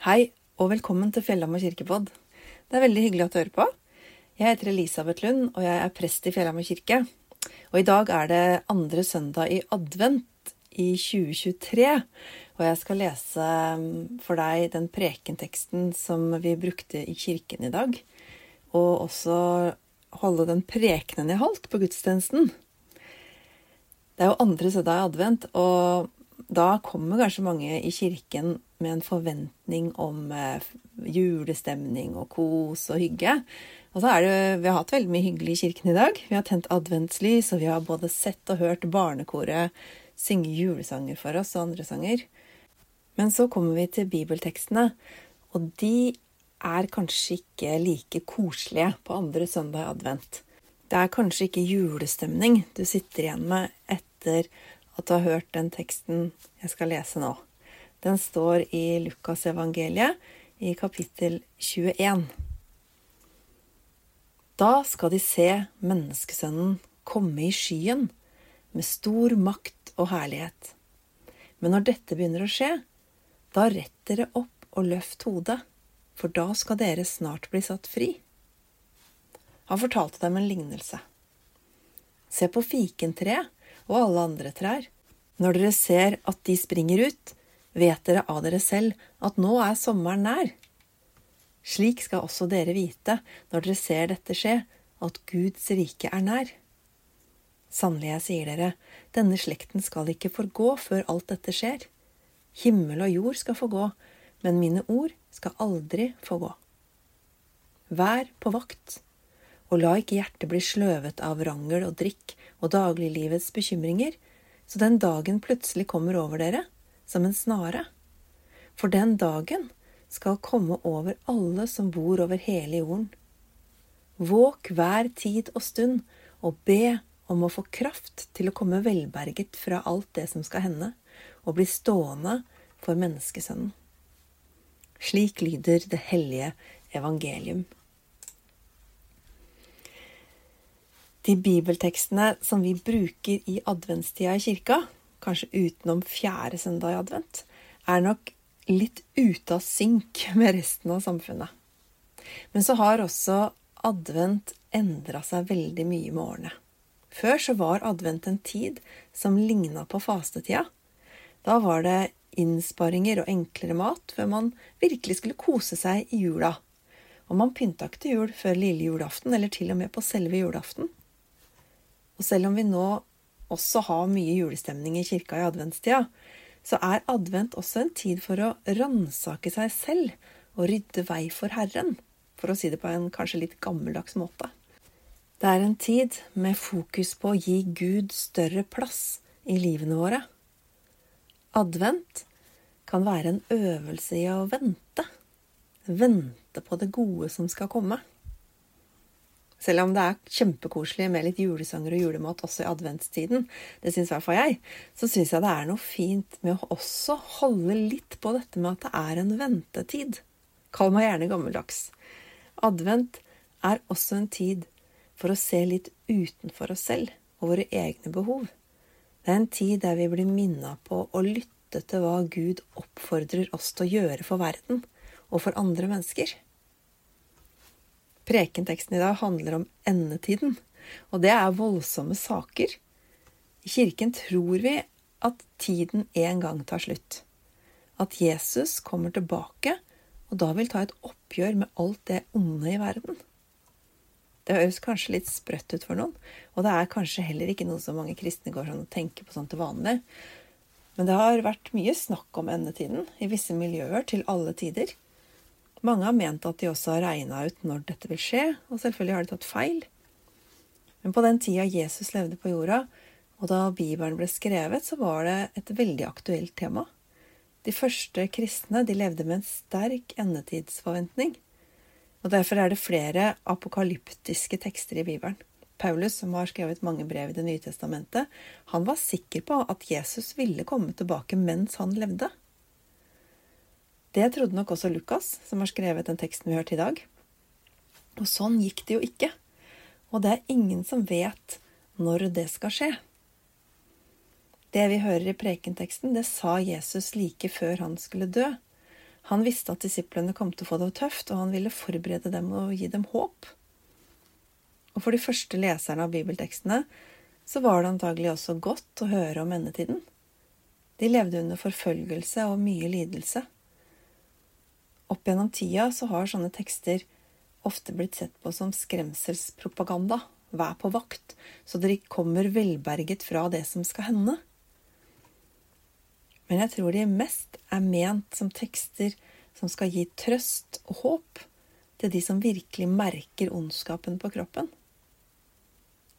Hei, og velkommen til Fjellhamar kirkepodd. Det er veldig hyggelig at du hører på. Jeg heter Elisabeth Lund, og jeg er prest i Fjellhamar kirke. Og i dag er det andre søndag i advent i 2023. Og jeg skal lese um, for deg den prekenteksten som vi brukte i kirken i dag. Og også holde den prekenen jeg holdt på gudstjenesten. Det er jo andre søndag i advent, og da kommer kanskje mange i kirken med en forventning om eh, julestemning og kos og hygge. Og så er det, Vi har hatt veldig mye hyggelig i kirken i dag. Vi har tent adventslys, og vi har både sett og hørt barnekoret synge julesanger for oss og andre sanger. Men så kommer vi til bibeltekstene, og de er kanskje ikke like koselige på andre søndag i advent. Det er kanskje ikke julestemning du sitter igjen med etter at du har hørt den teksten jeg skal lese nå. Den står i Lukasevangeliet i kapittel 21. Da skal de se menneskesønnen komme i skyen med stor makt og herlighet. Men når dette begynner å skje, da rett dere opp og løft hodet, for da skal dere snart bli satt fri. Han fortalte dem en lignelse. Se på fikentreet og alle andre trær. Når dere ser at de springer ut, vet dere av dere selv at nå er sommeren nær. Slik skal også dere vite, når dere ser dette skje, at Guds rike er nær. Sannelig, jeg sier dere, denne slekten skal ikke forgå før alt dette skjer. Himmel og jord skal få gå, men mine ord skal aldri få gå. Vær på vakt, og la ikke hjertet bli sløvet av rangel og drikk og dagliglivets bekymringer, så den dagen plutselig kommer over dere som en snare. For den dagen skal komme over alle som bor over hele jorden. Våk hver tid og stund og be om å få kraft til å komme velberget fra alt det som skal hende, og bli stående for menneskesønnen. Slik lyder det hellige evangelium. De bibeltekstene som vi bruker i adventstida i kirka, kanskje utenom fjerde søndag i advent, er nok litt ute av synk med resten av samfunnet. Men så har også advent endra seg veldig mye med årene. Før så var advent en tid som ligna på fastetida. Da var det innsparinger og enklere mat før man virkelig skulle kose seg i jula. Og man pynta ikke til jul før lille julaften, eller til og med på selve julaften. Og selv om vi nå også ha mye julestemning i kirka i adventstida, så er advent også en tid for å ransake seg selv og rydde vei for Herren, for å si det på en kanskje litt gammeldags måte. Det er en tid med fokus på å gi Gud større plass i livene våre. Advent kan være en øvelse i å vente. Vente på det gode som skal komme. Selv om det er kjempekoselig med litt julesanger og julemat også i adventstiden, det syns i hvert fall jeg, så syns jeg det er noe fint med å også holde litt på dette med at det er en ventetid. Kall meg gjerne gammeldags. Advent er også en tid for å se litt utenfor oss selv og våre egne behov. Det er en tid der vi blir minna på å lytte til hva Gud oppfordrer oss til å gjøre for verden og for andre mennesker. Prekenteksten i dag handler om endetiden, og det er voldsomme saker. I kirken tror vi at tiden en gang tar slutt. At Jesus kommer tilbake og da vil ta et oppgjør med alt det onde i verden. Det høres kanskje litt sprøtt ut for noen, og det er kanskje heller ikke noe som mange kristne går sånn og tenker på sånn til vanlig. Men det har vært mye snakk om endetiden i visse miljøer til alle tider. Mange har ment at de også har regna ut når dette vil skje, og selvfølgelig har de tatt feil. Men på den tida Jesus levde på jorda, og da Bibelen ble skrevet, så var det et veldig aktuelt tema. De første kristne de levde med en sterk endetidsforventning. Og Derfor er det flere apokalyptiske tekster i Bibelen. Paulus, som har skrevet mange brev i Det nye testamentet, han var sikker på at Jesus ville komme tilbake mens han levde. Det trodde nok også Lukas, som har skrevet den teksten vi hørte i dag. Og sånn gikk det jo ikke. Og det er ingen som vet når det skal skje. Det vi hører i prekenteksten, det sa Jesus like før han skulle dø. Han visste at disiplene kom til å få det tøft, og han ville forberede dem og gi dem håp. Og for de første leserne av bibeltekstene så var det antagelig også godt å høre om endetiden. De levde under forfølgelse og mye lidelse. Opp gjennom tida så har sånne tekster ofte blitt sett på som skremselspropaganda. Vær på vakt, så dere kommer velberget fra det som skal hende. Men jeg tror de mest er ment som tekster som skal gi trøst og håp til de som virkelig merker ondskapen på kroppen.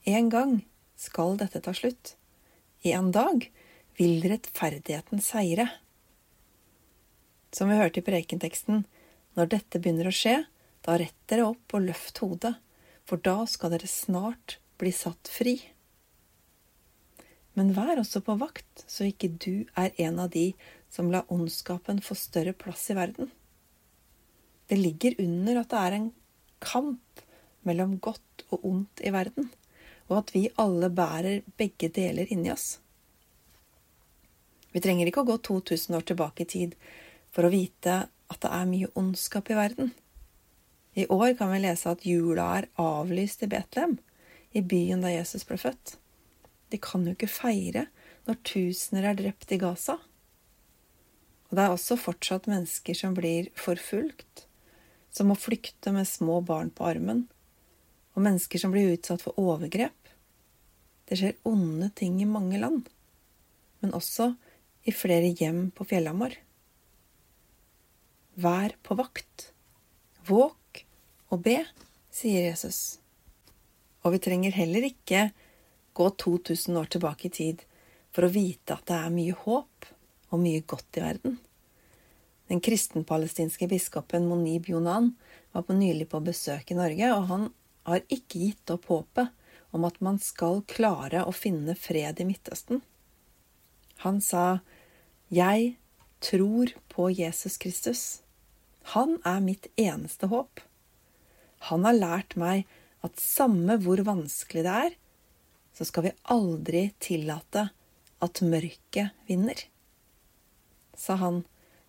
En gang skal dette ta slutt. En dag vil rettferdigheten seire. Som vi hørte i prekenteksten, når dette begynner å skje, da rett dere opp og løft hodet, for da skal dere snart bli satt fri. Men vær også på vakt, så ikke du er en av de som lar ondskapen få større plass i verden. Det ligger under at det er en kamp mellom godt og ondt i verden, og at vi alle bærer begge deler inni oss. Vi trenger ikke å gå 2000 år tilbake i tid for å vite at det er mye ondskap i verden. I år kan vi lese at jula er avlyst i Betlehem, i byen der Jesus ble født. De kan jo ikke feire når tusener er drept i Gaza. Og det er også fortsatt mennesker som blir forfulgt, som må flykte med små barn på armen, og mennesker som blir utsatt for overgrep. Det skjer onde ting i mange land, men også i flere hjem på Fjellhamar. Vær på vakt. Våk og be, sier Jesus. Og vi trenger heller ikke gå 2000 år tilbake i tid for å vite at det er mye håp og mye godt i verden. Den kristenpalestinske biskopen Monib Yonan var på nylig på besøk i Norge, og han har ikke gitt opp håpet om at man skal klare å finne fred i Midtøsten. Han sa, 'Jeg tror på Jesus Kristus. Han er mitt eneste håp. Han har lært meg at samme hvor vanskelig det er, så skal vi aldri tillate at mørket vinner, sa han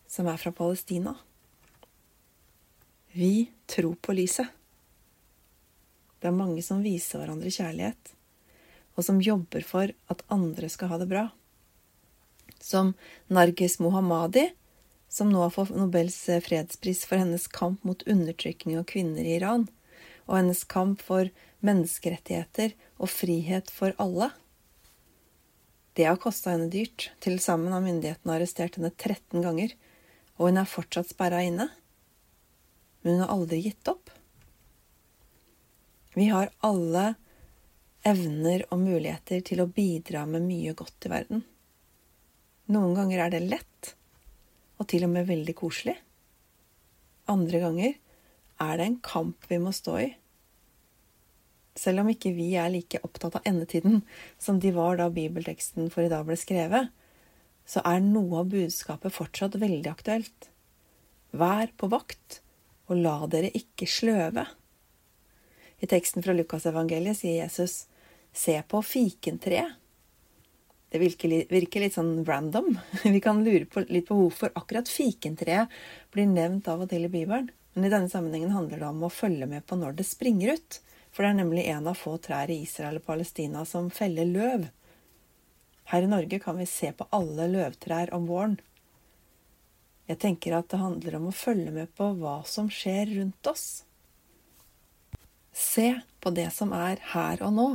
som er fra Palestina. Vi tror på lyset. Det er mange som viser hverandre kjærlighet, og som jobber for at andre skal ha det bra som Nargis Mohammadi, som nå har fått Nobels fredspris for hennes kamp mot undertrykking av kvinner i Iran, og hennes kamp for menneskerettigheter og frihet for alle. Det har kosta henne dyrt. Til sammen har myndighetene arrestert henne 13 ganger, og hun er fortsatt sperra inne. Men hun har aldri gitt opp. Vi har alle evner og muligheter til å bidra med mye godt i verden. Noen ganger er det lett, og til og med veldig koselig. Andre ganger er det en kamp vi må stå i. Selv om ikke vi er like opptatt av endetiden som de var da bibelteksten for i dag ble skrevet, så er noe av budskapet fortsatt veldig aktuelt. Vær på vakt, og la dere ikke sløve. I teksten fra Lukasevangeliet sier Jesus, se på fikentreet. Det virker, virker, litt sånn random. Vi kan lure på, litt på hvorfor akkurat fikentreet blir nevnt av og til i Bibelen. Men i denne sammenhengen handler det om å følge med på når det springer ut. For det er nemlig en av få trær i Israel og Palestina som feller løv. Her i Norge kan vi se på alle løvtrær om våren. Jeg tenker at det handler om å følge med på hva som skjer rundt oss. Se på det som er her og nå.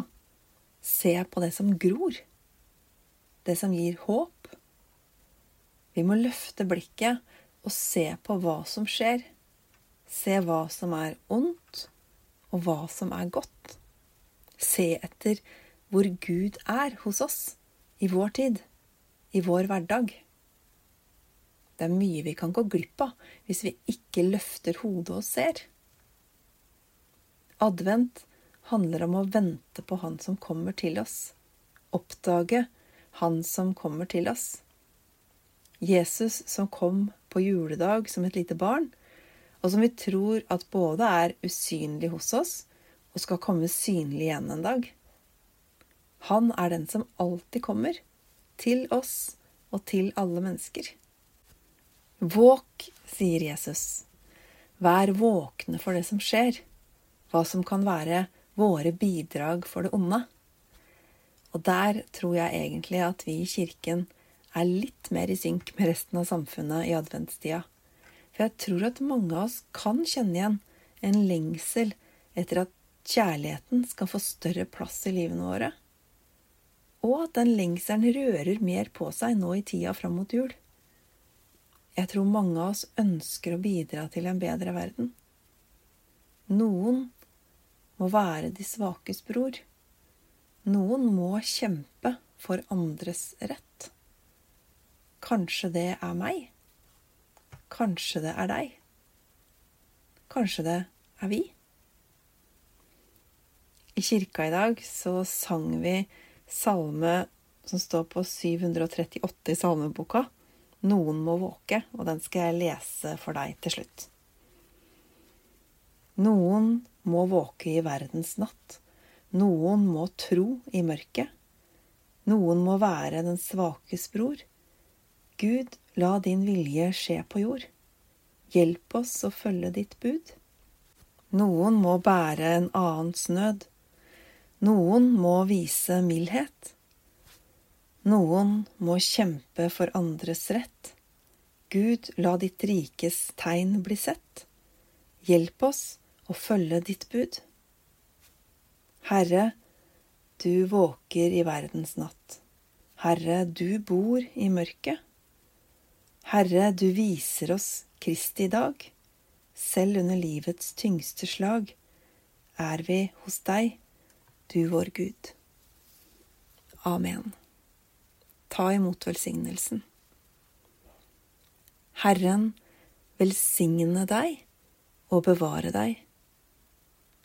Se på det som gror det som gir håp. Vi må løfte blikket og se på hva som skjer. Se hva som er ondt, og hva som er godt. Se etter hvor Gud er hos oss i vår tid, i vår hverdag. Det er mye vi kan gå glipp av hvis vi ikke løfter hodet og ser. Advent handler om å vente på Han som kommer til oss, oppdage han som kommer til oss. Jesus som kom på juledag som et lite barn, og som vi tror at både er usynlig hos oss og skal komme synlig igjen en dag. Han er den som alltid kommer, til oss og til alle mennesker. Våk, sier Jesus. Vær våkne for det som skjer, hva som kan være våre bidrag for det onde. Og der tror jeg egentlig at vi i kirken er litt mer i synk med resten av samfunnet i adventstida. For jeg tror at mange av oss kan kjenne igjen en lengsel etter at kjærligheten skal få større plass i livene våre. Og at den lengselen rører mer på seg nå i tida fram mot jul. Jeg tror mange av oss ønsker å bidra til en bedre verden. Noen må være de svakes bror. Noen må kjempe for andres rett. Kanskje det er meg? Kanskje det er deg? Kanskje det er vi? I kirka i dag så sang vi salme som står på 738 i salmeboka. Noen må våke, og den skal jeg lese for deg til slutt. Noen må våke i verdens natt. Noen må tro i mørket. Noen må være den svakes bror. Gud, la din vilje skje på jord. Hjelp oss å følge ditt bud. Noen må bære en annens nød. Noen må vise mildhet. Noen må kjempe for andres rett. Gud, la ditt rikes tegn bli sett. Hjelp oss å følge ditt bud. Herre, du våker i verdens natt. Herre, du bor i mørket. Herre, du viser oss Kristi dag. Selv under livets tyngste slag er vi hos deg, du vår Gud. Amen ta imot velsignelsen. Herren velsigne deg og bevare deg.